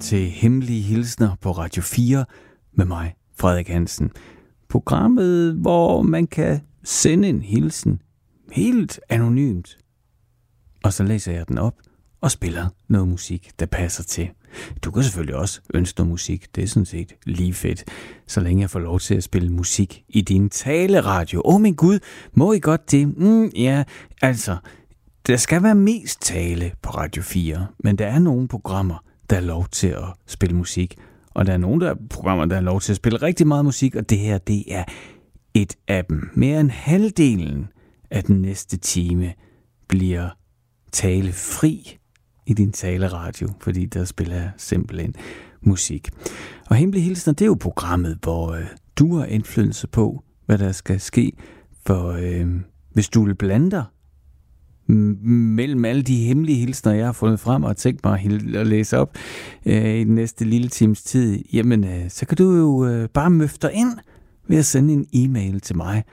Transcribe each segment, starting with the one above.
til Hemmelige Hilsner på Radio 4 med mig, Frederik Hansen. Programmet, hvor man kan sende en hilsen helt anonymt. Og så læser jeg den op og spiller noget musik, der passer til. Du kan selvfølgelig også ønske noget musik. Det er sådan set lige fedt, så længe jeg får lov til at spille musik i din taleradio. Åh oh, min Gud, må I godt det? Mm, ja, altså, der skal være mest tale på Radio 4, men der er nogle programmer, der er lov til at spille musik. Og der er nogle der er programmer, der er lov til at spille rigtig meget musik, og det her, det er et af dem. Mere end halvdelen af den næste time bliver talefri i din taleradio, fordi der spiller jeg simpelthen musik. Og Hemmelig Hilsner, det er jo programmet, hvor øh, du har indflydelse på, hvad der skal ske. For øh, hvis du vil blande dig mellem alle de hemmelige hilsner, jeg har fundet frem og tænkt mig at læse op øh, i den næste lille times tid, jamen øh, så kan du jo øh, bare møfte ind ved at sende en e-mail til mig,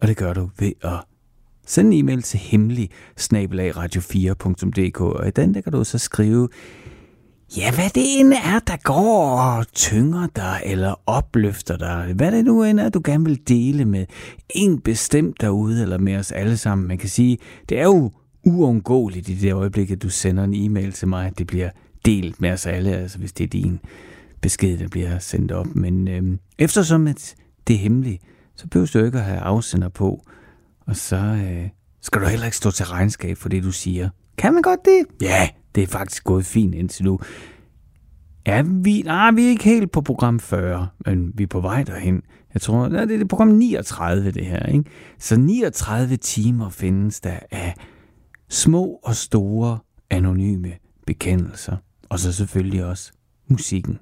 og det gør du ved at sende en e-mail til hemmelig radio4.dk, og i den der kan du så skrive, ja, hvad det end er, der går og tynger dig eller opløfter dig, hvad det nu end er, du gerne vil dele med en bestemt derude, eller med os alle sammen. Man kan sige, det er jo uundgåeligt i det øjeblik, at du sender en e-mail til mig, at det bliver delt med os alle, altså hvis det er din besked, der bliver sendt op. Men øh, eftersom at det er hemmeligt, så behøver du ikke at have afsender på, og så øh, skal du heller ikke stå til regnskab for det, du siger. Kan man godt det? Ja, det er faktisk gået fint indtil nu. Ja, vi, nej, vi er ikke helt på program 40, men vi er på vej derhen. Jeg tror, nej, det er program 39, det her. Ikke? Så 39 timer findes der af små og store anonyme bekendelser. Og så selvfølgelig også musikken.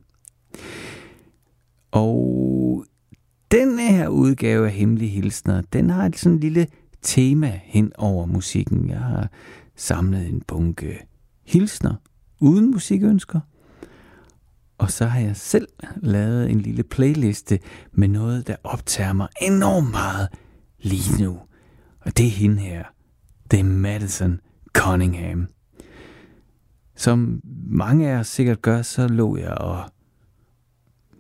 Og den her udgave af Hemmelige Hilsner, den har et sådan lille tema hen over musikken. Jeg har samlet en bunke hilsner uden musikønsker. Og så har jeg selv lavet en lille playliste med noget, der optager mig enormt meget lige nu. Og det er hende her. Det er Madison Cunningham. Som mange af os sikkert gør, så lå jeg og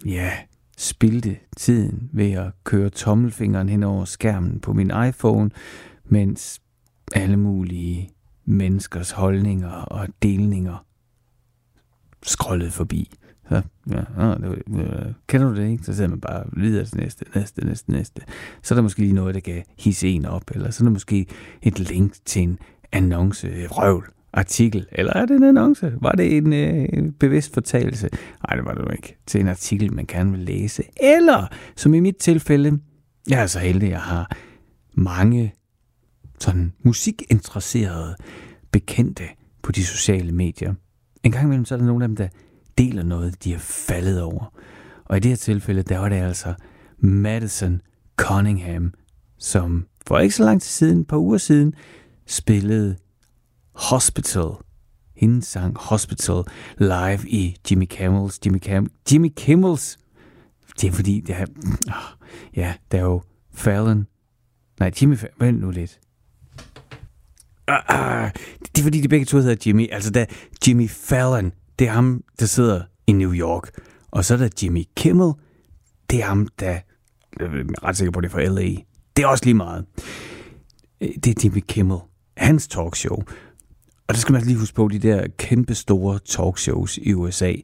ja, spildte tiden ved at køre tommelfingeren hen over skærmen på min iPhone, mens alle mulige menneskers holdninger og delninger scrollede forbi. Så, ja, det, øh, kender du det ikke? Så sidder man bare videre til næste, næste, næste, næste. Så er der måske lige noget, der kan hisse en op, eller så er der måske et link til en annonce, røvl, artikel, eller er det en annonce? Var det en øh, bevidst fortalelse? Nej, det var det jo ikke. Til en artikel, man gerne vil læse. Eller, som i mit tilfælde, jeg er så heldig, at jeg har mange sådan musikinteresserede bekendte på de sociale medier. En gang imellem så er der nogle af dem, der deler noget, de er faldet over. Og i det her tilfælde, der var det altså Madison Cunningham, som for ikke så lang tid siden, et par uger siden, spillede Hospital. Hendes sang Hospital live i Jimmy Kimmels. Jimmy, Cam, Jimmy Kimmels. Det er fordi, det er, oh, ja, der er jo Fallon. Nej, Jimmy Fallon. Vent nu lidt. Ah, ah, det er fordi, de begge to hedder Jimmy. Altså, der Jimmy Fallon, det er ham, der sidder i New York. Og så er der Jimmy Kimmel. Det er ham, der... Jeg er ret sikker på, det er fra L.A. Det er også lige meget. Øh, det er Jimmy Kimmel. Hans talkshow. Og det skal man altså lige huske på, de der kæmpe store talkshows i USA.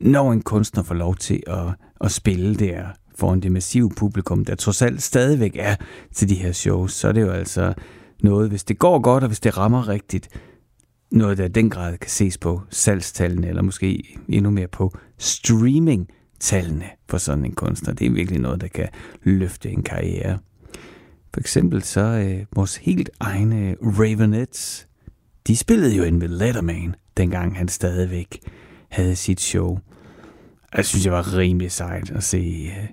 Når en kunstner får lov til at, at spille der foran det massive publikum, der trods alt stadigvæk er til de her shows, så er det jo altså noget, hvis det går godt, og hvis det rammer rigtigt, noget, der i den grad kan ses på salgstallene, eller måske endnu mere på streaming-tallene for sådan en kunstner. Det er virkelig noget, der kan løfte en karriere. For eksempel så øh, vores helt egne Ravenettes, de spillede jo ind med Letterman, dengang han stadigvæk havde sit show. Jeg synes, det var rimelig sejt at se øh,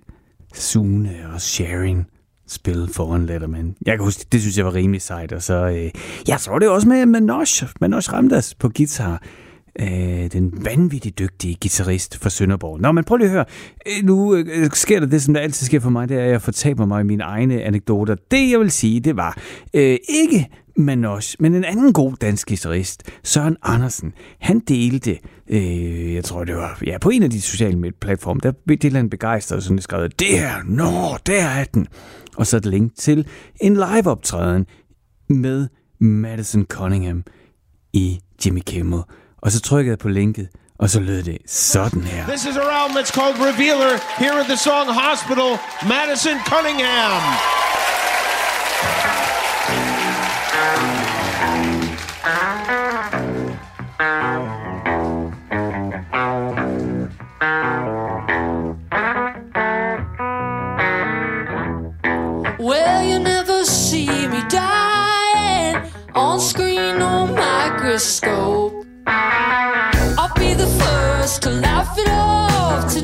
Sune og Sharing spille foran Letterman. Jeg kan huske, det synes jeg var rimelig sejt. Og så, øh, ja, så var det også med Manoj, Manoj Ramdas på guitar. Øh, den vanvittigt dygtige guitarist fra Sønderborg. Nå, men prøv lige at høre. Øh, nu øh, sker der det, som der altid sker for mig, det er, at jeg fortaber mig i mine egne anekdoter. Det, jeg vil sige, det var øh, ikke men også. Men en anden god dansk guitarist, Søren Andersen, han delte, øh, jeg tror det var, ja, på en af de sociale platforme, der delte han begejstret sådan skrev, det her, nå, der er den. Og så et link til en live-optræden med Madison Cunningham i Jimmy Kimmel. Og så trykkede jeg på linket, og så lød det sådan her. This is our album, it's called Revealer. Here at the song Hospital, Madison Cunningham. Microscope. I'll be the first to laugh it off, to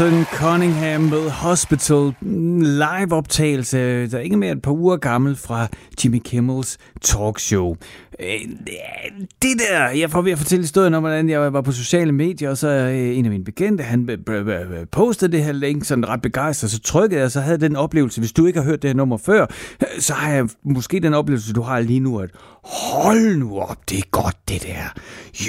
Madison Cunningham med Hospital live optagelse, der er ikke mere et par uger gammel fra Jimmy Kimmels talkshow. Øh, det der, jeg får ved at fortælle historien om, hvordan jeg var på sociale medier, og så øh, en af mine bekendte, han øh, postede det her link, sådan ret begejstret, så trykkede jeg, og så havde den oplevelse, hvis du ikke har hørt det her nummer før, så har jeg måske den oplevelse, du har lige nu, at hold nu op, det er godt det der.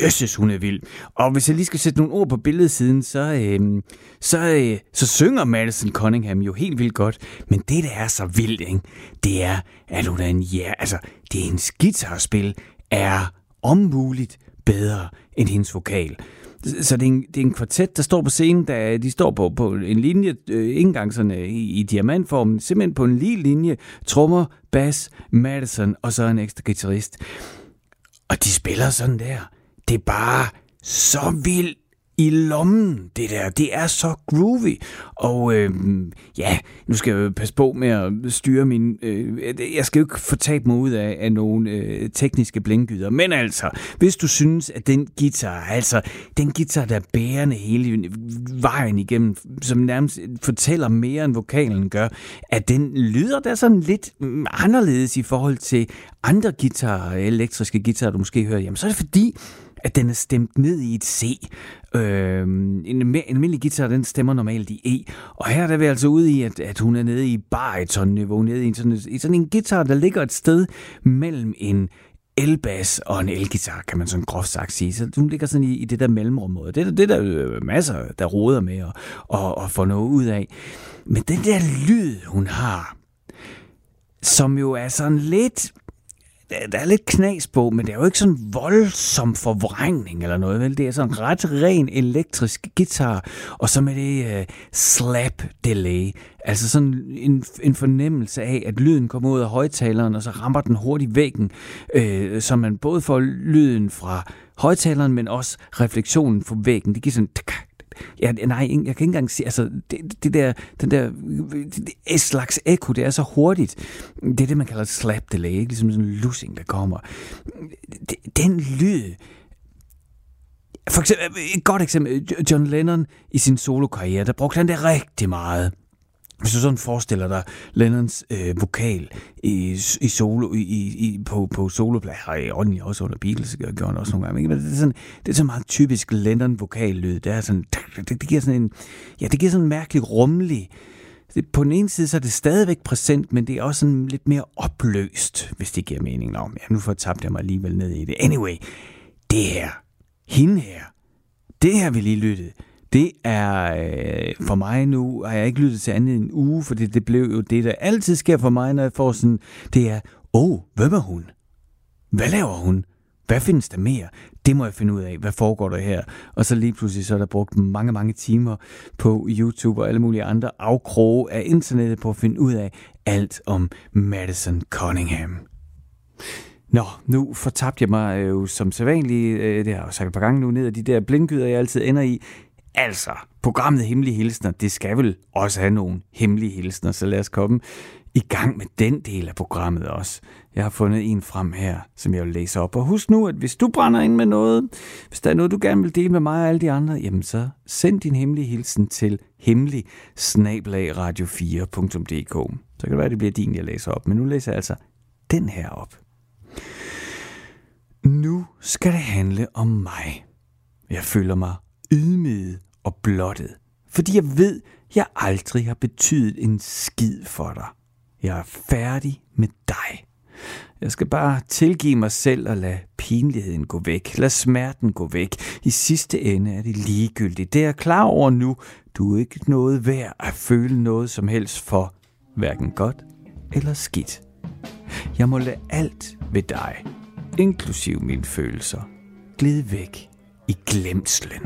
Jøsses, hun er vild. Og hvis jeg lige skal sætte nogle ord på billedsiden, så, øh, så, øh, så synger Madison Cunningham jo helt vildt godt. Men det, der er så vildt, ikke? det er, at hun er en ja, altså, det er hendes guitarspil er om muligt bedre end hendes vokal. Så det er, en, det er en kvartet, der står på scenen, der, de står på, på en linje, øh, ikke engang sådan øh, i, i diamantformen, simpelthen på en lige linje, trommer, bass, Madison og så en ekstra guitarist. Og de spiller sådan der. Det er bare så vildt i lommen, det der. Det er så groovy. Og øh, ja, nu skal jeg jo passe på med at styre min... Øh, jeg skal jo ikke få tabt mig ud af, af nogle øh, tekniske blinkgyder. Men altså, hvis du synes, at den guitar, altså den guitar, der er bærende hele vejen igennem, som nærmest fortæller mere end vokalen gør, at den lyder der sådan lidt anderledes i forhold til andre guitarer, elektriske guitarer, du måske hører, jamen så er det fordi, at den er stemt ned i et C. Øh, en, en almindelig guitar, den stemmer normalt i E. Og her er vi altså ude i, at, at hun er nede i bariton-niveau, nede i sådan, i sådan en guitar, der ligger et sted mellem en elbas og en elgitar, kan man sådan groft sagt sige. Så hun ligger sådan i, i det der mellemrum. Det, det, det der er masser, der roder med og, og, og får noget ud af. Men den der lyd, hun har, som jo er sådan lidt der er lidt knas på, men det er jo ikke sådan voldsom forvrængning eller noget, vel? Det er sådan ret ren elektrisk guitar, og så med det uh, slap delay. Altså sådan en, en fornemmelse af, at lyden kommer ud af højtaleren, og så rammer den hurtigt væggen, øh, så man både får lyden fra højtaleren, men også refleksionen fra væggen. Det giver sådan Ja, nej, jeg kan ikke engang sige, altså, det, det der, den der det slags ekko, det er så hurtigt. Det er det, man kalder slap delay, ikke? ligesom sådan en lussing, der kommer. Den lyd, for eksempel, et godt eksempel, John Lennon i sin solokarriere, der brugte han det rigtig meget. Hvis du sådan forestiller dig Lennons øh, vokal i, i solo, i, i, på, på soloplader, i ånden også under Beatles, gjorde han også nogle gange. Men det er, sådan, det er så meget typisk Lennon vokallyd. Det, er sådan, det, det, giver sådan en, ja, det giver sådan en mærkelig rummelig, det, på den ene side så er det stadigvæk præsent, men det er også sådan lidt mere opløst, hvis det giver mening. Nå, ja, nu får tabt jeg mig alligevel ned i det. Anyway, det her, hende her, det her vi lige lyttede, det er øh, for mig nu, har jeg ikke lyttet til andet en uge, for det, det blev jo det, der altid sker for mig, når jeg får sådan, det er, åh, oh, hvem er hun? Hvad laver hun? Hvad findes der mere? Det må jeg finde ud af. Hvad foregår der her? Og så lige pludselig så er der brugt mange, mange timer på YouTube og alle mulige andre afkroge af internettet på at finde ud af alt om Madison Cunningham. Nå, nu fortabte jeg mig øh, jo som sædvanligt, øh, det har jeg sagt et par gange nu, ned af de der blindgyder, jeg altid ender i. Altså, programmet Hemmelige Hilsner, det skal vel også have nogle hemmelige hilsner, så lad os komme i gang med den del af programmet også. Jeg har fundet en frem her, som jeg vil læse op. Og husk nu, at hvis du brænder ind med noget, hvis der er noget, du gerne vil dele med mig og alle de andre, jamen så send din hemmelige hilsen til hemmelig radio4.dk. Så kan det være, at det bliver din, jeg læser op. Men nu læser jeg altså den her op. Nu skal det handle om mig. Jeg føler mig ydmyget og blottet, fordi jeg ved, jeg aldrig har betydet en skid for dig. Jeg er færdig med dig. Jeg skal bare tilgive mig selv og lade pinligheden gå væk. Lad smerten gå væk. I sidste ende er det ligegyldigt. Det er jeg klar over nu. Du er ikke noget værd at føle noget som helst for. Hverken godt eller skidt. Jeg må lade alt ved dig, inklusiv mine følelser, glide væk i glemslen.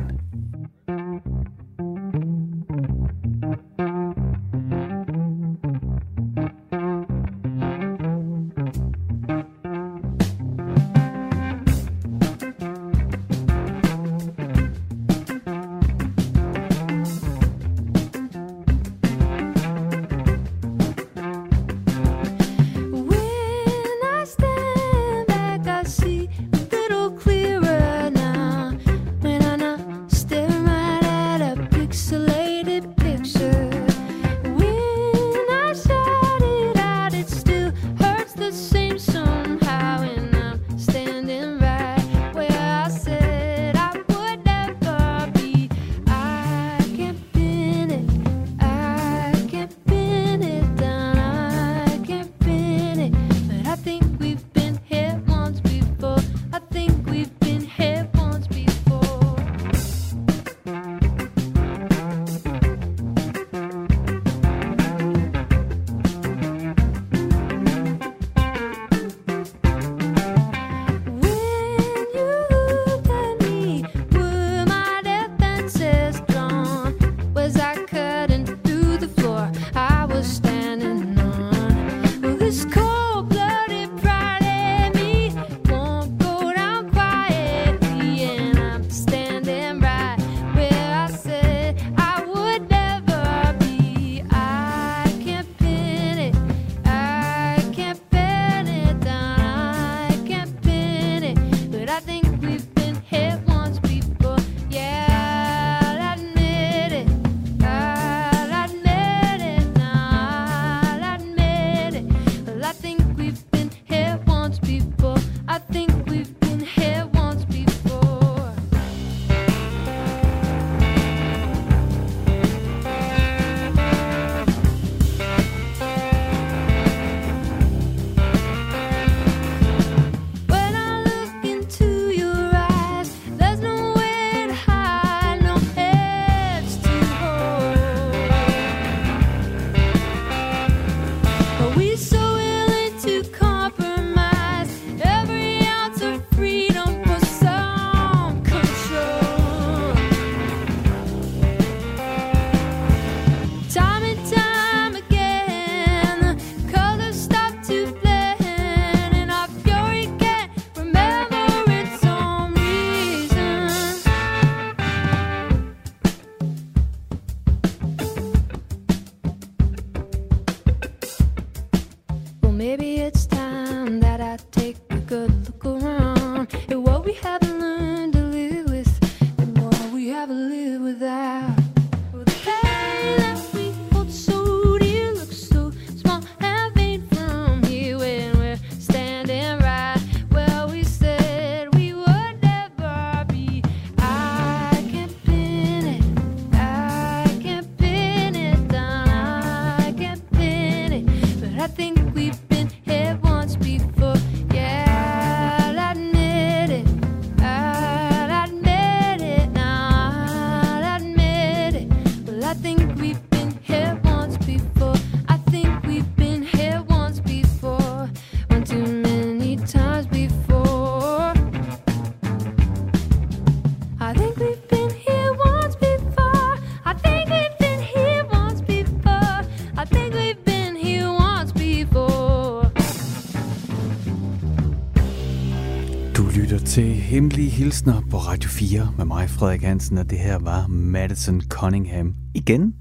Hemmelige Hilsner på Radio 4 med mig, Frederik Hansen, og det her var Madison Cunningham igen.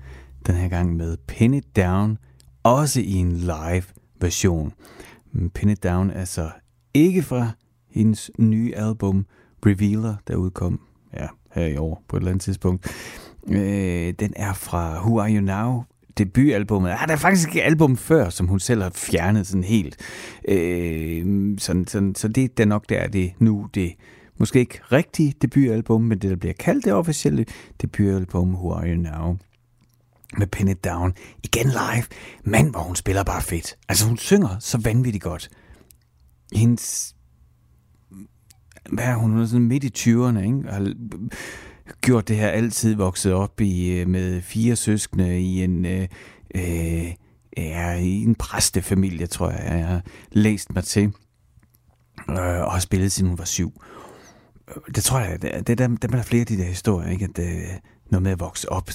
Den her gang med Pin It Down, også i en live version. Pin It Down er så ikke fra hendes nye album Revealer, der udkom ja, her i år på et eller andet tidspunkt. Øh, den er fra Who Are You Now, debutalbummet. Ah, der er faktisk et album før, som hun selv har fjernet sådan helt. Øh, sådan, sådan, så det er nok der, det nu det måske ikke rigtig debutalbum, men det, der bliver kaldt det officielle debutalbum, Who Are You Now? med Pin It Down. Igen live. Mand, hvor hun spiller bare fedt. Altså, hun synger så vanvittigt godt. Hendes... Hvad er hun? Hun er sådan midt i 20'erne, ikke? Har gjort det her altid vokset op i, øh, med fire søskende i en... Øh, øh, ja, i en præstefamilie, tror jeg, jeg har læst mig til. Øh, og har spillet, siden hun var syv. Det tror jeg, det, det, der, der er flere af de der historier, ikke? At, øh, noget med at vokse op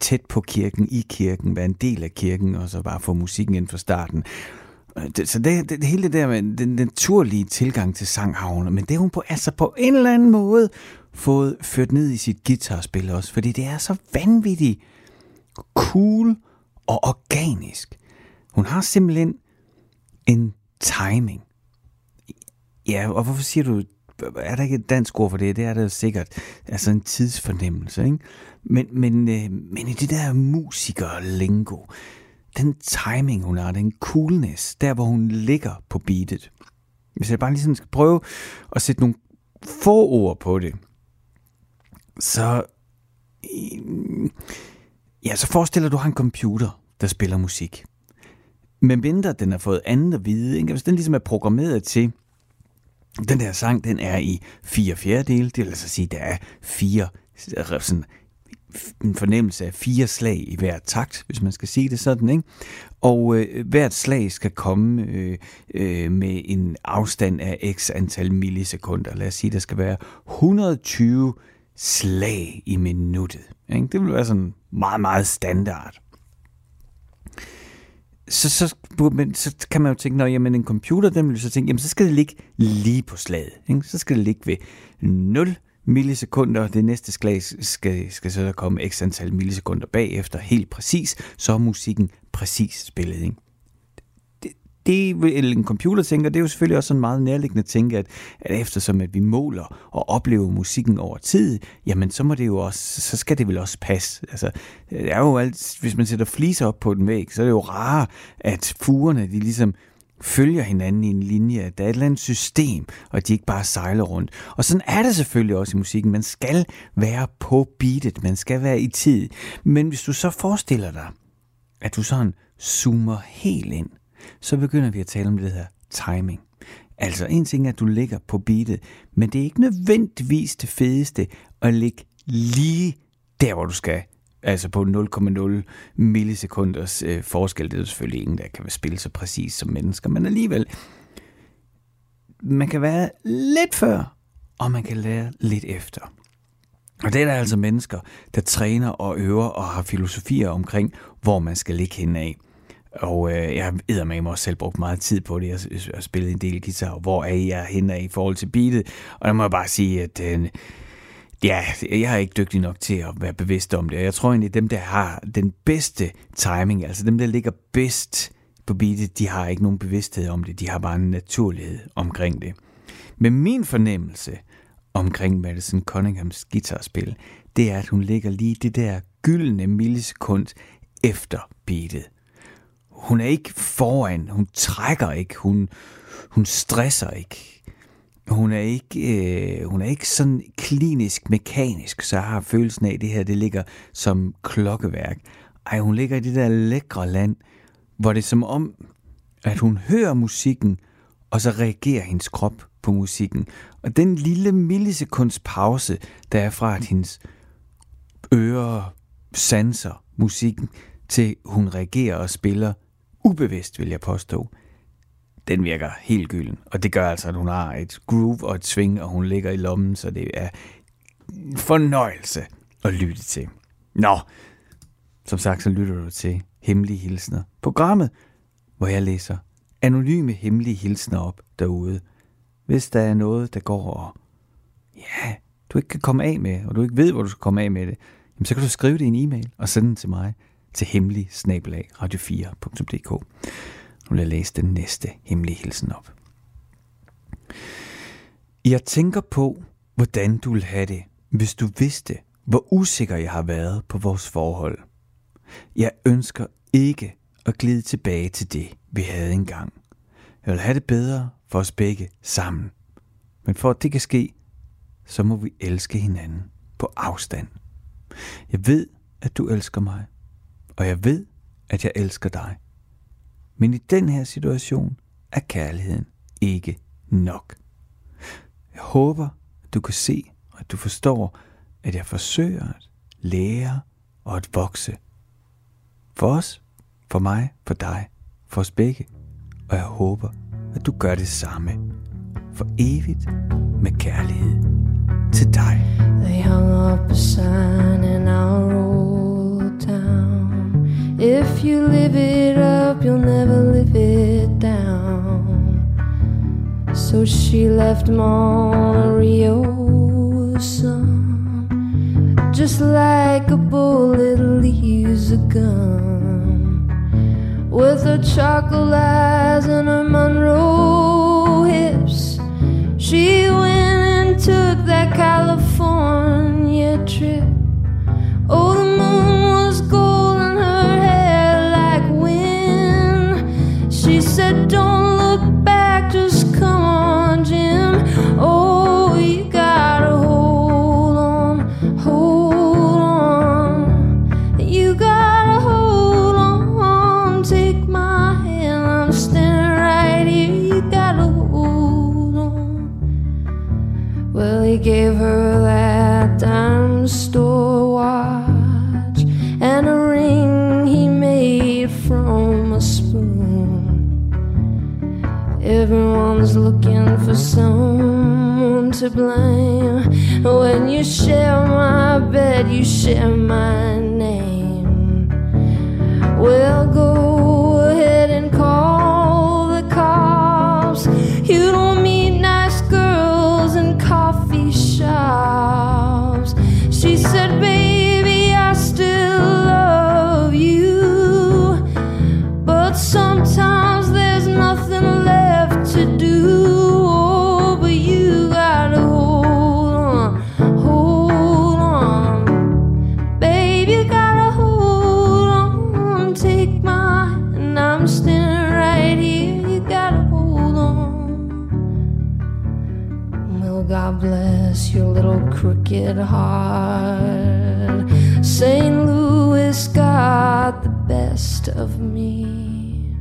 tæt på kirken, i kirken, være en del af kirken, og så bare få musikken ind fra starten. Øh, det, så det, det, hele det der med den naturlige tilgang til sanghavner, men det er hun på, altså på en eller anden måde fået ført ned i sit guitarspil også, fordi det er så vanvittigt cool og organisk. Hun har simpelthen en timing. Ja, og hvorfor siger du, er der ikke et dansk ord for det? Det er der jo sikkert. Altså en tidsfornemmelse, ikke? Men, men, øh, men i det der musiker-lingo, den timing, hun har, den coolness, der hvor hun ligger på beatet. Hvis jeg bare lige sådan skal prøve at sætte nogle få ord på det, så, øh, ja, så forestiller du, at du har en computer, der spiller musik. Men mindre den har fået andet at vide, ikke? hvis den ligesom er programmeret til, den der sang, den er i fire fjerdedele, det vil altså sige, der er fire, sådan, en fornemmelse af fire slag i hver takt, hvis man skal sige det sådan, ikke? Og øh, hvert slag skal komme øh, øh, med en afstand af x antal millisekunder. Lad os sige, der skal være 120 slag i minuttet. Ikke? Det vil være sådan meget, meget standard. Så, så, men, så kan man jo tænke, når jamen, en computer, den vil så tænke, jamen, så skal det ligge lige på slaget. Ikke? Så skal det ligge ved 0 millisekunder. Det næste slag skal, skal så komme x antal millisekunder bagefter, helt præcis. Så er musikken præcis spillet. Ikke? Det, eller en computer tænker, det er jo selvfølgelig også sådan meget nærliggende at tænke, at, at eftersom at vi måler og oplever musikken over tid, jamen så må det jo også, så skal det vel også passe. Altså, det er jo alt, hvis man sætter fliser op på den væg, så er det jo rare, at fugerne, de ligesom følger hinanden i en linje, at der er et eller andet system, og de ikke bare sejler rundt. Og sådan er det selvfølgelig også i musikken. Man skal være på beatet, man skal være i tid. Men hvis du så forestiller dig, at du sådan zoomer helt ind, så begynder vi at tale om det her timing. Altså en ting er, at du ligger på beatet, men det er ikke nødvendigvis det fedeste at ligge lige der, hvor du skal. Altså på 0,0 millisekunders øh, forskel. Det er selvfølgelig ingen, der kan spille så præcis som mennesker, men alligevel, man kan være lidt før, og man kan lære lidt efter. Og det er der altså mennesker, der træner og øver og har filosofier omkring, hvor man skal ligge henad. af. Og øh, jeg har med mig også selv brugt meget tid på det. Jeg har spillet en del guitar, hvor er jeg henne i forhold til beatet. Og der må jeg bare sige, at øh, ja, jeg er ikke dygtig nok til at være bevidst om det. Og jeg tror egentlig, at dem, der har den bedste timing, altså dem, der ligger bedst på beatet, de har ikke nogen bevidsthed om det. De har bare en naturlighed omkring det. Men min fornemmelse omkring Madison Cunninghams guitarspil, det er, at hun ligger lige det der gyldne millisekund efter beatet. Hun er ikke foran, hun trækker ikke, hun, hun stresser ikke. Hun er ikke, øh, hun er ikke sådan klinisk mekanisk, så jeg har følelsen af, at det her det ligger som klokkeværk. Ej, hun ligger i det der lækre land, hvor det er som om, at hun hører musikken, og så reagerer hendes krop på musikken. Og den lille millisekunds pause, der er fra, at hendes ører sanser musikken, til hun reagerer og spiller ubevidst, vil jeg påstå, den virker helt gylden. Og det gør altså, at hun har et groove og et swing, og hun ligger i lommen, så det er en fornøjelse at lytte til. Nå, som sagt, så lytter du til Hemmelige Hilsner. Programmet, hvor jeg læser anonyme hemmelige hilsner op derude. Hvis der er noget, der går og ja, du ikke kan komme af med, og du ikke ved, hvor du skal komme af med det, jamen så kan du skrive det i en e-mail og sende den til mig til hemmelig snabelag radio4.dk. Nu vil jeg læse den næste hemmelige hilsen op. Jeg tænker på, hvordan du ville have det, hvis du vidste, hvor usikker jeg har været på vores forhold. Jeg ønsker ikke at glide tilbage til det, vi havde engang. Jeg vil have det bedre for os begge sammen. Men for at det kan ske, så må vi elske hinanden på afstand. Jeg ved, at du elsker mig, og jeg ved, at jeg elsker dig. Men i den her situation er kærligheden ikke nok. Jeg håber, at du kan se, og at du forstår, at jeg forsøger at lære og at vokse. For os, for mig, for dig, for os begge. Og jeg håber, at du gør det samme. For evigt med kærlighed til dig. They hung up a sign in our. If you live it up, you'll never live it down. So she left Mario son, just like a bullet leaves a gun. With her chocolate eyes and her Monroe hips, she went and took that California trip. Oh, crooked heart. St. Louis got the best of me.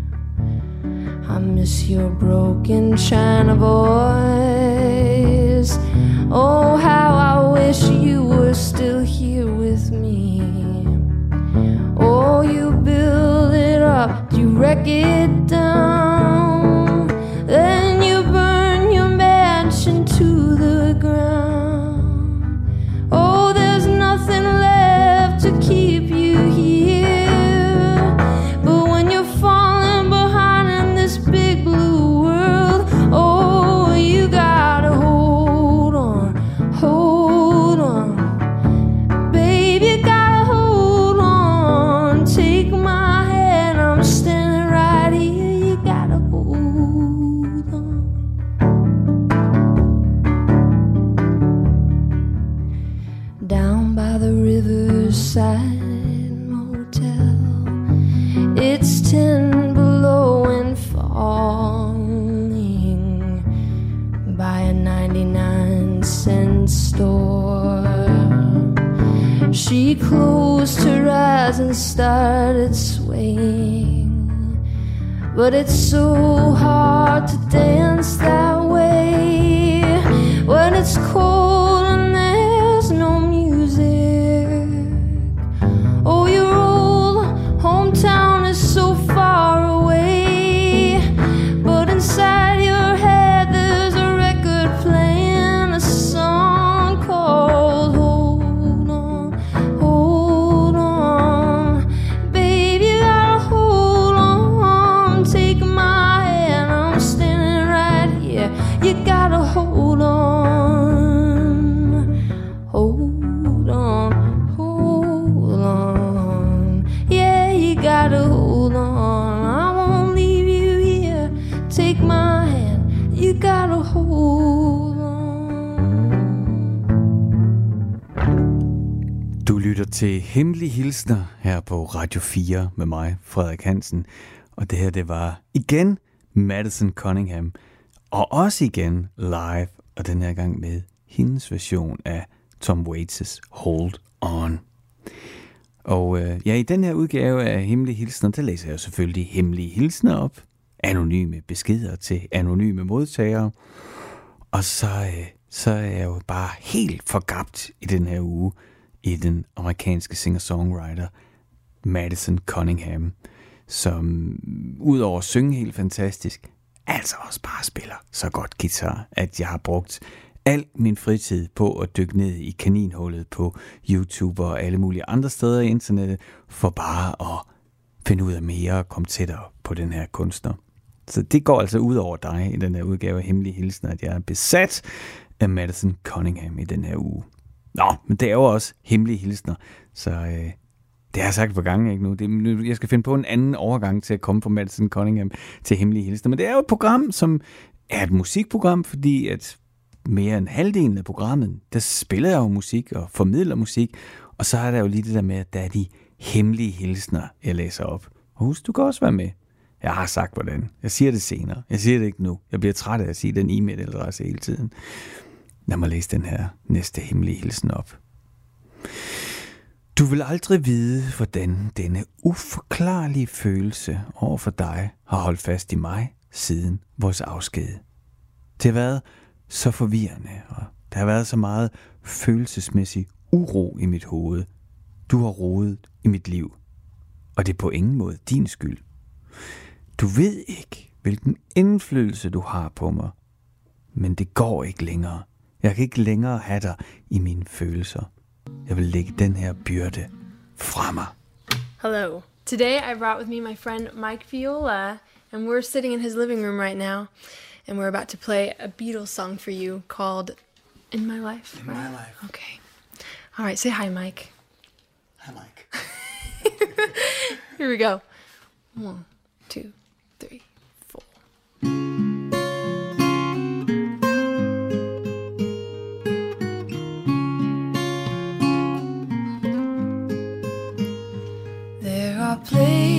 I miss your broken china voice. Oh, how I wish you were still here with me. Oh, you build it up, you wreck it down. Started swaying. But it's so hard to dance til Hemmelige Hilsner her på Radio 4 med mig, Frederik Hansen. Og det her, det var igen Madison Cunningham. Og også igen live, og den her gang med hendes version af Tom Waits' Hold On. Og øh, ja, i den her udgave af Hemmelige Hilsner, der læser jeg selvfølgelig Hemmelige Hilsner op. Anonyme beskeder til anonyme modtagere. Og så, øh, så er jeg jo bare helt forgabt i den her uge i den amerikanske singer-songwriter Madison Cunningham, som udover at synge helt fantastisk, altså også bare spiller så godt guitar, at jeg har brugt al min fritid på at dykke ned i kaninhullet på YouTube og alle mulige andre steder i internettet, for bare at finde ud af mere og komme tættere på den her kunstner. Så det går altså ud over dig i den her udgave af Hemmelige Hilsen, at jeg er besat af Madison Cunningham i den her uge. Nå, men det er jo også hemmelige hilsner, så øh, det har jeg sagt for gange ikke nu. Det, nu. Jeg skal finde på en anden overgang til at komme fra Madison Cunningham til hemmelige hilsner. Men det er jo et program, som er et musikprogram, fordi at mere end halvdelen af programmet, der spiller jeg jo musik og formidler musik, og så er der jo lige det der med, at der er de hemmelige hilsner, jeg læser op. Og husk, du kan også være med. Jeg har sagt, hvordan. Jeg siger det senere. Jeg siger det ikke nu. Jeg bliver træt af at sige den e-mailadresse hele tiden. Lad mig læse den her næste hemmelige hilsen op. Du vil aldrig vide, hvordan denne uforklarlige følelse over for dig har holdt fast i mig siden vores afsked. Det har været så forvirrende, og der har været så meget følelsesmæssig uro i mit hoved. Du har rodet i mit liv, og det er på ingen måde din skyld. Du ved ikke, hvilken indflydelse du har på mig, men det går ikke længere. Jeg kan ikke længere have dig i mine følelser. Jeg vil lægge den her byrde fra mig. Hello. Today I brought with me my friend Mike Viola, and we're sitting in his living room right now, and we're about to play a Beatles song for you called In My Life. In My Life. Okay. All right, say hi, Mike. Hi, Mike. Here we go. One, two, three, four.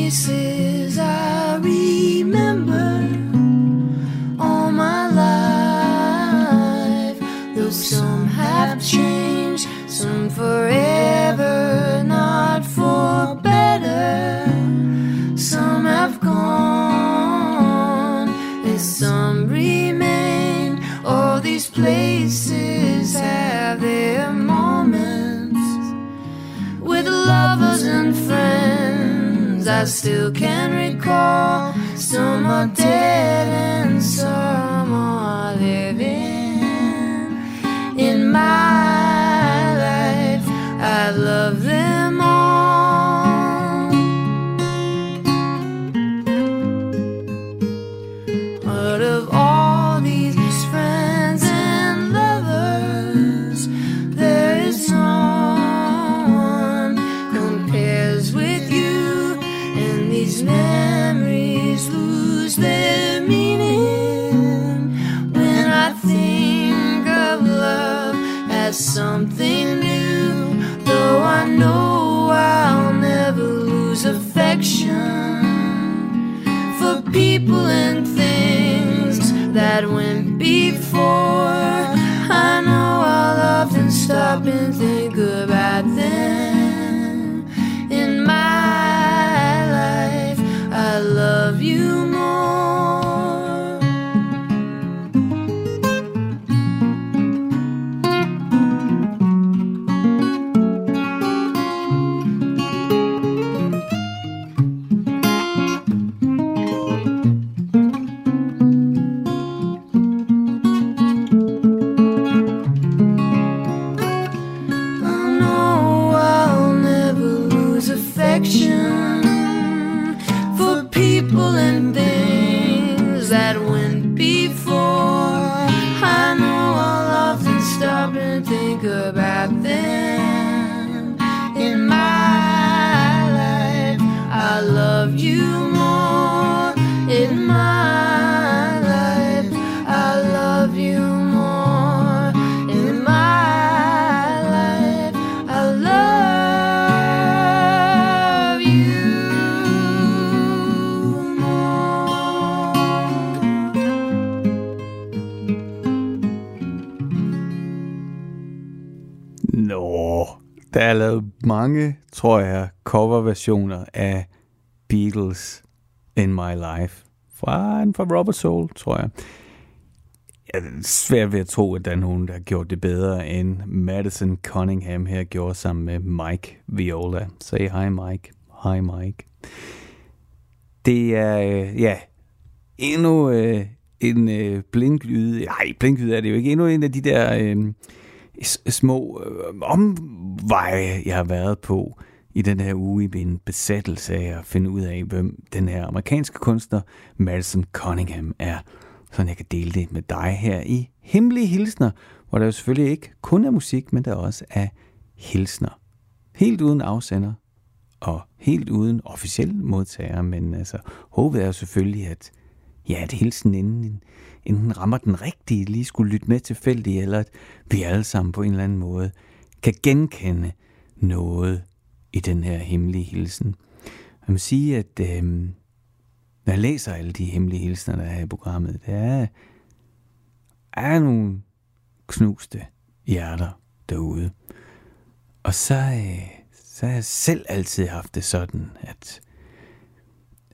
Places I remember all my life, though some Some have changed, some forever, not for better. Some have gone, and some remain. All these places have their moments with lovers and friends. I still can recall. Some are dead and some mange, tror jeg, coverversioner af Beatles In My Life. Fra, en fra Robert Soul, tror jeg. Jeg er svært ved at tro, at der er nogen, der har gjort det bedre, end Madison Cunningham her gjorde sammen med Mike Viola. Say hi, Mike. Hi, Mike. Det er, øh, ja, endnu øh, en øh, blinklyd. Nej, blinklyd er det jo ikke. Endnu en af de der øh, små øh, omveje, jeg har været på i den her uge i min besættelse af at finde ud af, hvem den her amerikanske kunstner Madison Cunningham er. Så jeg kan dele det med dig her i Hemmelige Hilsner, hvor der jo selvfølgelig ikke kun er musik, men der også er hilsner. Helt uden afsender og helt uden officiel modtager, men altså, håbet er jo selvfølgelig, at ja, at hilsen inden, inden enten rammer den rigtige, lige skulle lytte med tilfældigt, eller at vi alle sammen på en eller anden måde kan genkende noget i den her hemmelige hilsen. Jeg må sige, at øh, når jeg læser alle de hemmelige hilsner, der er i programmet, der er, er nogle knuste hjerter derude. Og så, øh, så har jeg selv altid haft det sådan, at,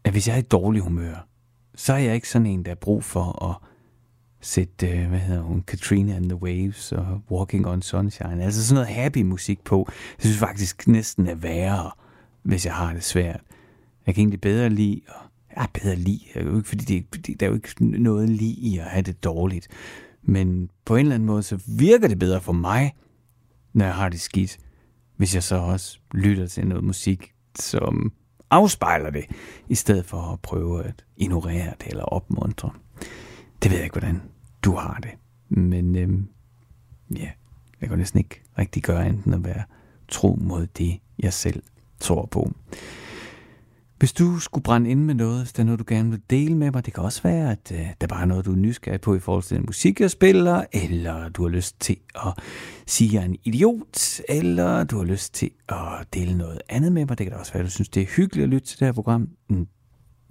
at hvis jeg er i dårlig humør, så er jeg ikke sådan en, der er brug for at sætte, øh, hvad hedder hun, Katrina and the Waves og Walking on Sunshine. Altså sådan noget happy musik på. Jeg synes faktisk næsten er værre, hvis jeg har det svært. Jeg kan egentlig bedre lide, og ja, ah, bedre lide, Jeg er jo ikke, fordi det, det, der er jo ikke noget lige i at have det dårligt. Men på en eller anden måde, så virker det bedre for mig, når jeg har det skidt, hvis jeg så også lytter til noget musik, som afspejler det, i stedet for at prøve at ignorere det eller opmuntre. Det ved jeg ikke, hvordan du har det. Men øhm, ja, jeg kan næsten ikke rigtig gøre enten at være tro mod det, jeg selv tror på. Hvis du skulle brænde ind med noget, hvis der er noget, du gerne vil dele med mig, det kan også være, at øh, der bare er noget, du er nysgerrig på i forhold til den musik, jeg spiller, eller du har lyst til at sige, at jeg er en idiot, eller du har lyst til at dele noget andet med mig. Det kan da også være, at du synes, det er hyggeligt at lytte til det her program.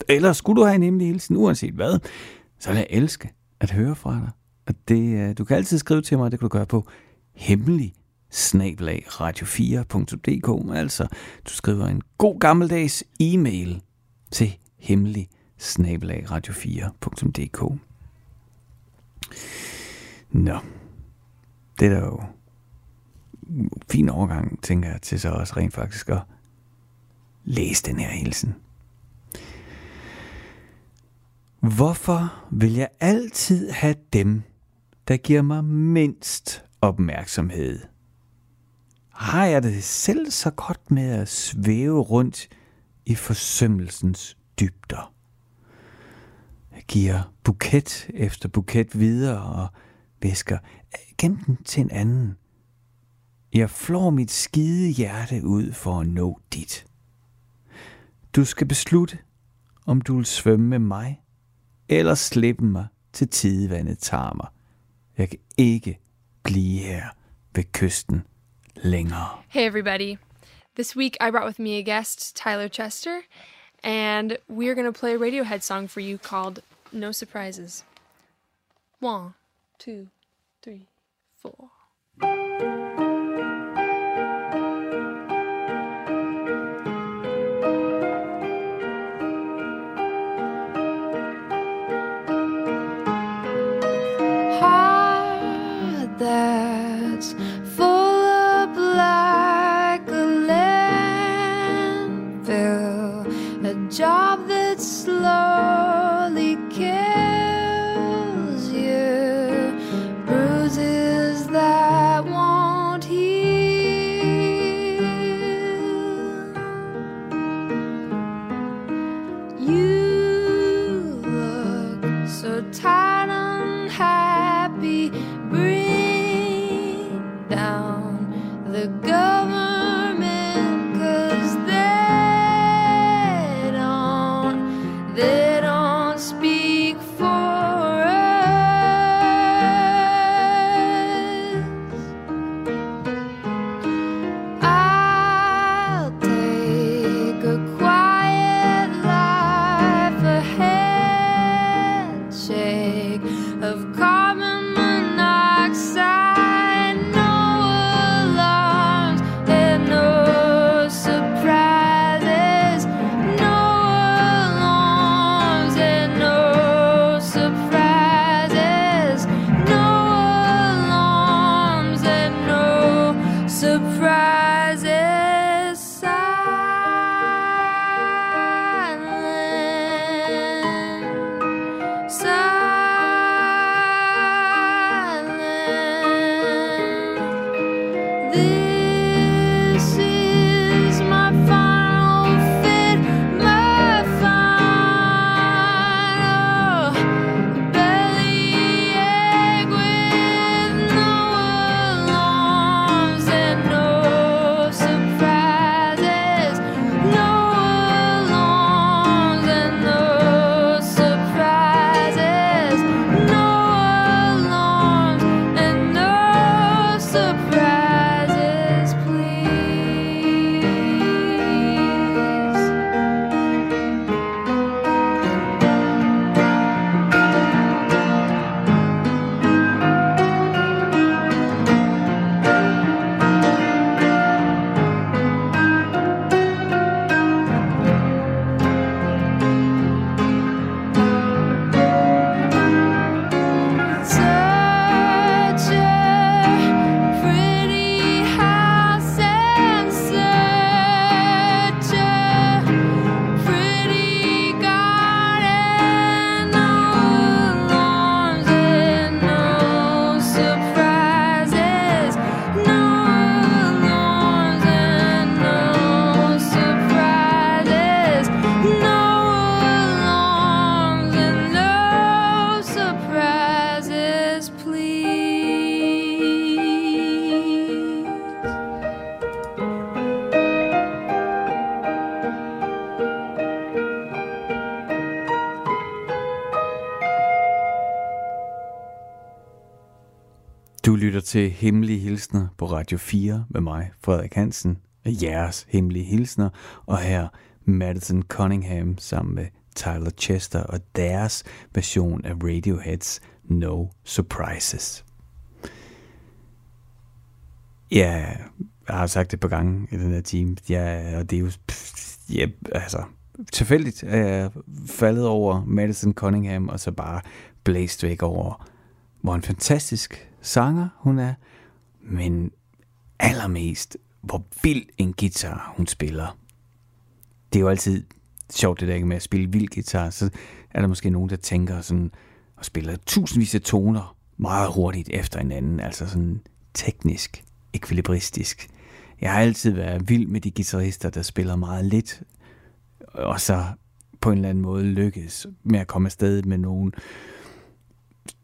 Eller skulle du have en hemmelig hilsen, uanset hvad, så vil jeg elske at høre fra dig. Og det, øh, du kan altid skrive til mig, det kan du gøre på hemmelig snablag radio4.dk. Altså, du skriver en god gammeldags e-mail til hemmelig snablag radio4.dk. Nå, det er da jo fin overgang, tænker jeg, til så også rent faktisk at læse den her hilsen. Hvorfor vil jeg altid have dem, der giver mig mindst opmærksomhed? Har jeg det selv så godt med at svæve rundt i forsømmelsens dybder? Jeg giver buket efter buket videre og væsker gem den til en anden. Jeg flår mit skide hjerte ud for at nå dit. Du skal beslutte, om du vil svømme med mig, eller slippe mig til tidevandet tager mig. Jeg kan ikke blive her ved kysten længere. Hey, everybody. This week I brought with me a guest, Tyler Chester, and we're going to play a Radiohead song for you called No Surprises. One, two, three, four. Job til Hemmelige Hilsner på Radio 4 med mig, Frederik Hansen, og jeres Hemmelige Hilsner, og her Madison Cunningham sammen med Tyler Chester og deres version af Radioheads No Surprises. Ja, jeg har sagt det på gange i den her time. Ja, og det er jo... Pff, ja, altså, tilfældigt er jeg faldet over Madison Cunningham, og så bare blæst væk over, hvor en fantastisk sanger hun er, men allermest, hvor vild en guitar hun spiller. Det er jo altid sjovt det der ikke med at spille vild guitar, så er der måske nogen, der tænker sådan, og spiller tusindvis af toner meget hurtigt efter hinanden, altså sådan teknisk, ekvilibristisk. Jeg har altid været vild med de guitarister, der spiller meget lidt, og så på en eller anden måde lykkes med at komme afsted med nogle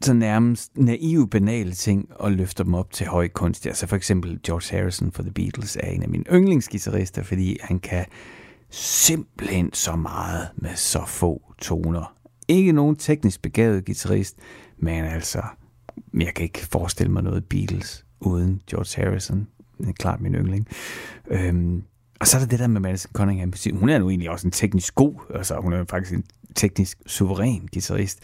så nærmest naive, banale ting og løfter dem op til høj kunst. Altså for eksempel George Harrison for The Beatles er en af mine yndlingsgitarrister, fordi han kan simpelthen så meget med så få toner. Ikke nogen teknisk begavet guitarist, men altså, jeg kan ikke forestille mig noget Beatles uden George Harrison. Det er klart min yndling. Øhm, og så er der det der med Madison Cunningham. Hun er nu egentlig også en teknisk god, altså hun er faktisk en teknisk suveræn guitarist.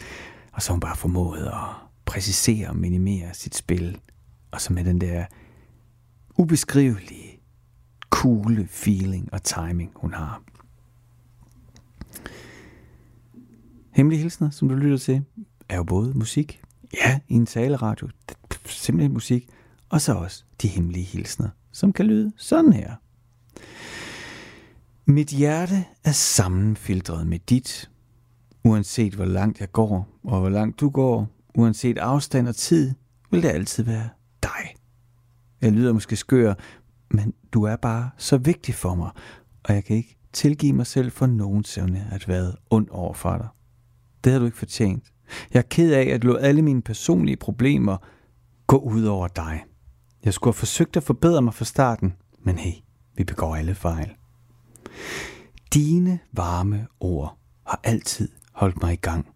Og så har hun bare formået at præcisere og minimere sit spil. Og så med den der ubeskrivelige, cool feeling og timing, hun har. Hemmelige hilsner, som du lytter til, er jo både musik, ja, i en taleradio, simpelthen musik, og så også de hemmelige hilsner, som kan lyde sådan her. Mit hjerte er sammenfiltret med dit, uanset hvor langt jeg går, og hvor langt du går, uanset afstand og tid, vil det altid være dig. Jeg lyder måske skør, men du er bare så vigtig for mig, og jeg kan ikke tilgive mig selv for nogensinde at være ond over for dig. Det har du ikke fortjent. Jeg er ked af at lade alle mine personlige problemer gå ud over dig. Jeg skulle have forsøgt at forbedre mig fra starten, men hey, vi begår alle fejl. Dine varme ord har altid holdt mig i gang,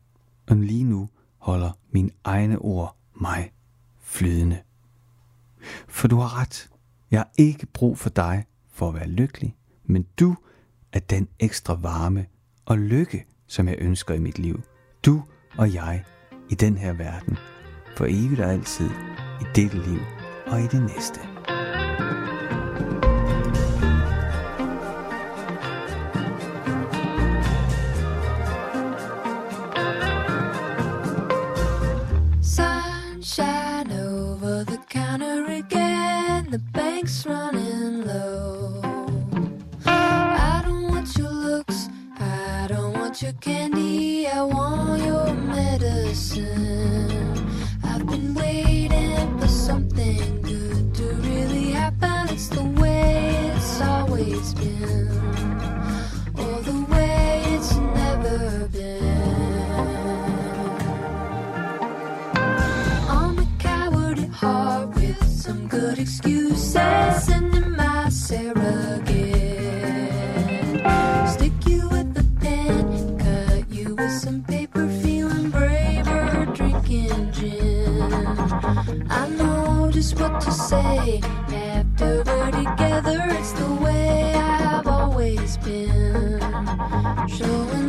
og lige nu holder mine egne ord mig flydende. For du har ret. Jeg har ikke brug for dig for at være lykkelig, men du er den ekstra varme og lykke, som jeg ønsker i mit liv. Du og jeg i den her verden, for evigt og altid, i dette liv og i det næste. Sunshine say after together. It's the way I've always been, showing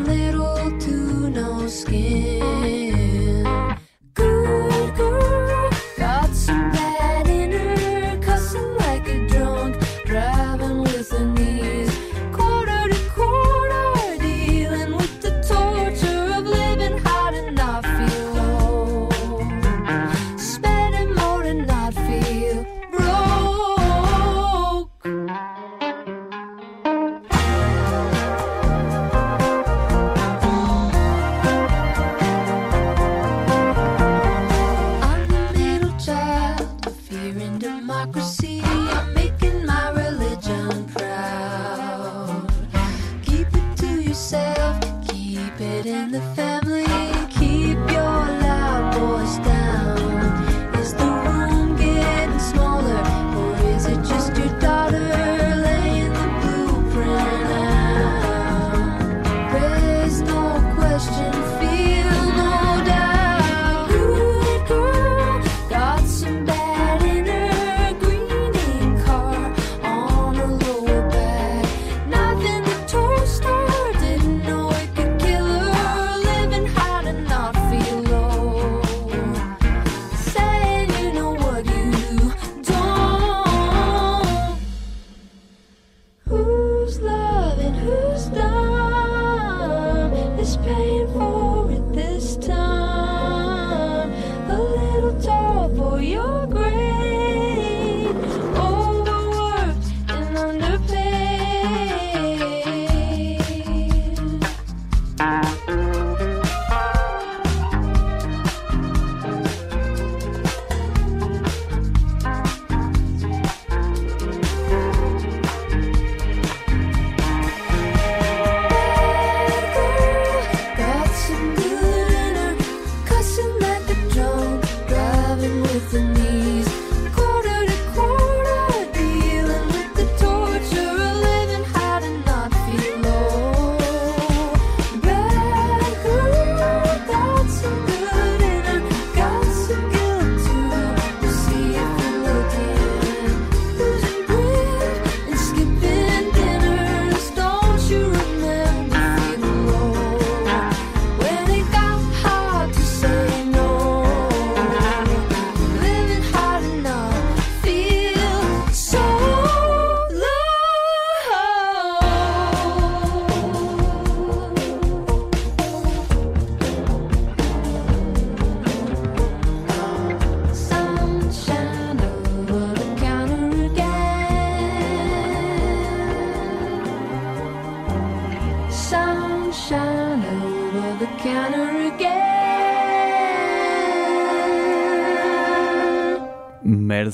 democracy.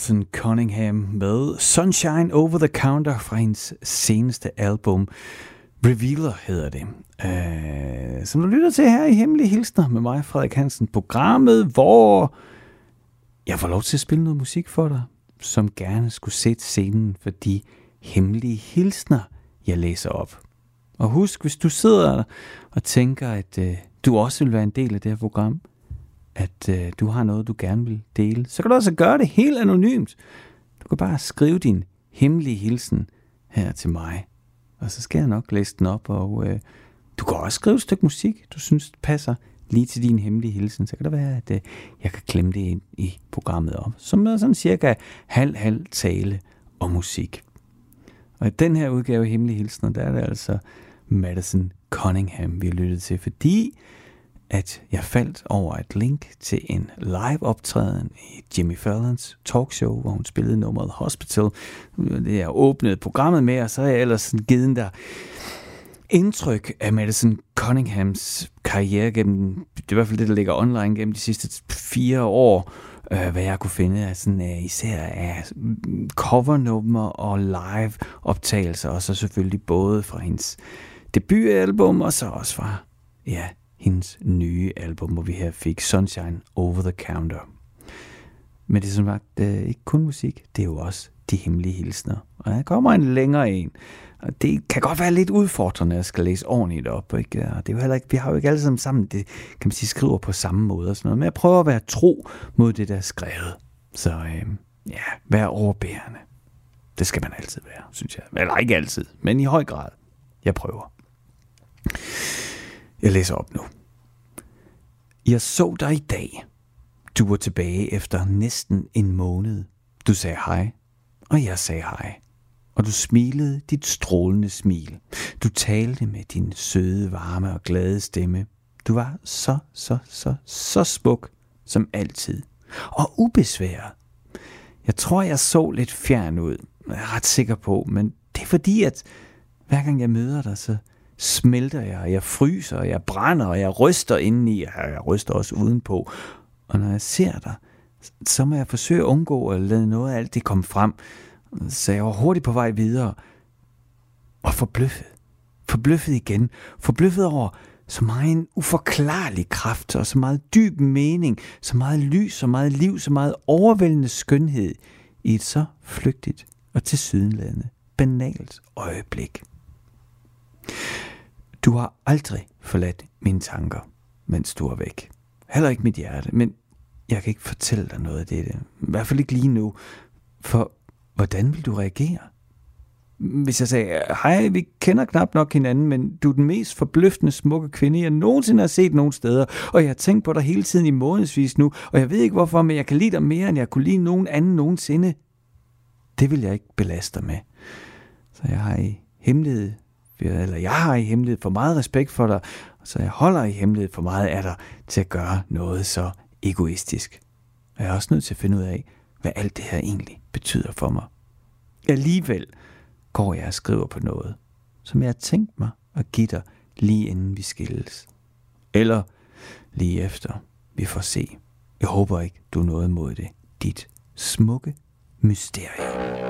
Alison Cunningham med Sunshine Over the Counter fra hendes seneste album. Revealer hedder det. Øh, som du lytter til her i Hemmelige Hilsner med mig, Frederik Hansen. Programmet, hvor jeg får lov til at spille noget musik for dig, som gerne skulle sætte scenen for de hemmelige hilsner, jeg læser op. Og husk, hvis du sidder og tænker, at øh, du også vil være en del af det her program, at øh, du har noget, du gerne vil dele, så kan du også gøre det helt anonymt. Du kan bare skrive din hemmelige hilsen her til mig, og så skal jeg nok læse den op, og øh, du kan også skrive et stykke musik, du synes passer lige til din hemmelige hilsen, så kan det være, at øh, jeg kan klemme det ind i programmet op, som er sådan cirka halv-halv tale og musik. Og i den her udgave af Hemmelige Hilsner, der er det altså Madison Cunningham, vi har lyttet til, fordi at jeg faldt over et link til en live optræden i Jimmy Fallons talkshow, hvor hun spillede nummeret Hospital. Det er åbnet programmet med, og så har jeg ellers sådan givet der indtryk af Madison Cunninghams karriere gennem, det er i hvert fald det, der ligger online gennem de sidste fire år, øh, hvad jeg kunne finde af sådan, uh, især af covernummer og live optagelser, og så selvfølgelig både fra hendes debutalbum, og så også fra, ja, hendes nye album, hvor vi her fik Sunshine Over the Counter. Men det er som sagt øh, ikke kun musik, det er jo også de hemmelige hilsner. Og der kommer en længere en, og det kan godt være lidt udfordrende at skal læse ordentligt op. Ikke? Og det er jo heller ikke, vi har jo ikke alle sammen sammen, det kan man sige, skriver på samme måde og sådan noget. Men jeg prøver at være tro mod det, der er skrevet. Så øh, ja, vær overbærende. Det skal man altid være, synes jeg. Eller ikke altid, men i høj grad. Jeg prøver. Jeg læser op nu. Jeg så dig i dag. Du var tilbage efter næsten en måned. Du sagde hej, og jeg sagde hej. Og du smilede dit strålende smil. Du talte med din søde, varme og glade stemme. Du var så, så, så, så smuk som altid. Og ubesværet. Jeg tror, jeg så lidt fjern ud. Jeg er ret sikker på, men det er fordi, at hver gang jeg møder dig, så smelter jeg, jeg fryser, jeg brænder, og jeg ryster indeni, og jeg ryster også udenpå. Og når jeg ser dig, så må jeg forsøge at undgå at lade noget af alt det komme frem. Så jeg var hurtigt på vej videre, og forbløffet. Forbløffet igen. Forbløffet over så meget en uforklarlig kraft, og så meget dyb mening, så meget lys, så meget liv, så meget overvældende skønhed i et så flygtigt og tilsyneladende banalt øjeblik. Du har aldrig forladt mine tanker, mens du er væk. Heller ikke mit hjerte, men jeg kan ikke fortælle dig noget af det. I hvert fald ikke lige nu. For hvordan vil du reagere? Hvis jeg sagde, hej, vi kender knap nok hinanden, men du er den mest forbløffende smukke kvinde, jeg nogensinde har set nogen steder, og jeg har tænkt på dig hele tiden i månedsvis nu, og jeg ved ikke hvorfor, men jeg kan lide dig mere, end jeg kunne lide nogen anden nogensinde. Det vil jeg ikke belaste dig med. Så jeg har i hemmelighed eller jeg har i hemmelighed for meget respekt for dig, så jeg holder i hemmelighed for meget af dig til at gøre noget så egoistisk. Og jeg er også nødt til at finde ud af, hvad alt det her egentlig betyder for mig. Alligevel går jeg og skriver på noget, som jeg har tænkt mig at give dig lige inden vi skilles. Eller lige efter. Vi får se. Jeg håber ikke, du er noget mod det. Dit smukke mysterie.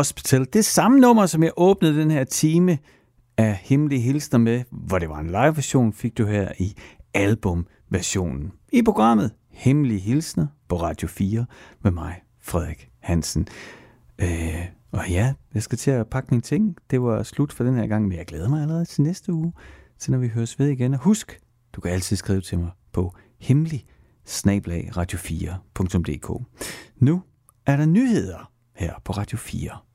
Hospital. Det samme nummer, som jeg åbnede den her time af Hemmelige Hilsner med, hvor det var en live-version, fik du her i albumversionen. I programmet Hemmelige Hilsner på Radio 4 med mig, Frederik Hansen. Øh, og ja, jeg skal til at pakke mine ting. Det var slut for den her gang, men jeg glæder mig allerede til næste uge, til når vi høres ved igen. Og husk, du kan altid skrive til mig på hemmelig radio4.dk. Nu er der nyheder her på Radio 4.